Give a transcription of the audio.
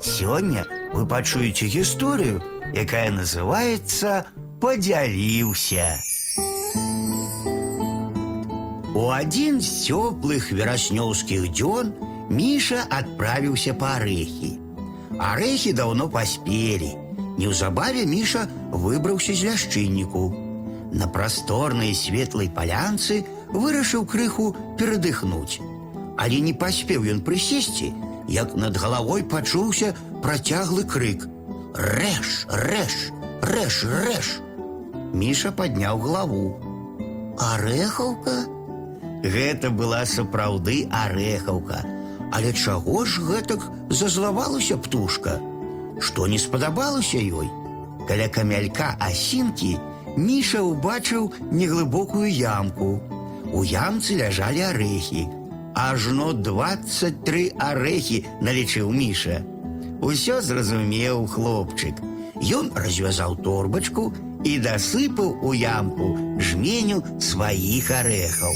Сёння вы пачуеце гісторыю, якая называецца «Падзяліўся». У адзін з цёплых вераснёўскіх дзён Міша адправіўся па арэхі. Арэхі даўно паспелі. Неўзабаве Міша выбраўся з ляшчынніку. На прасторнай светлай палянцы вырашыў крыху перадыхнуць. Але не паспеў ён прысесці, як над галавой пачуўся працяглы крык: Рэш, рэш, рэш, рэш. Міша падняў галаву. Арэхаўка? Гэта была сапраўды арэхаўка. Але чаго ж гэтак зазлавалася птушка? Што не спадабалася ёй? Каля камялька асінкі Міша ўбачыў неглыбокую ямку. У ямцы ляжалі арэхі. Ажно 23 арэхі налічыў Міша. Усё зразумеў хлопчык. Ён развязаў торбачку і дасыпаў у ямку жменю сваіх арэхаў.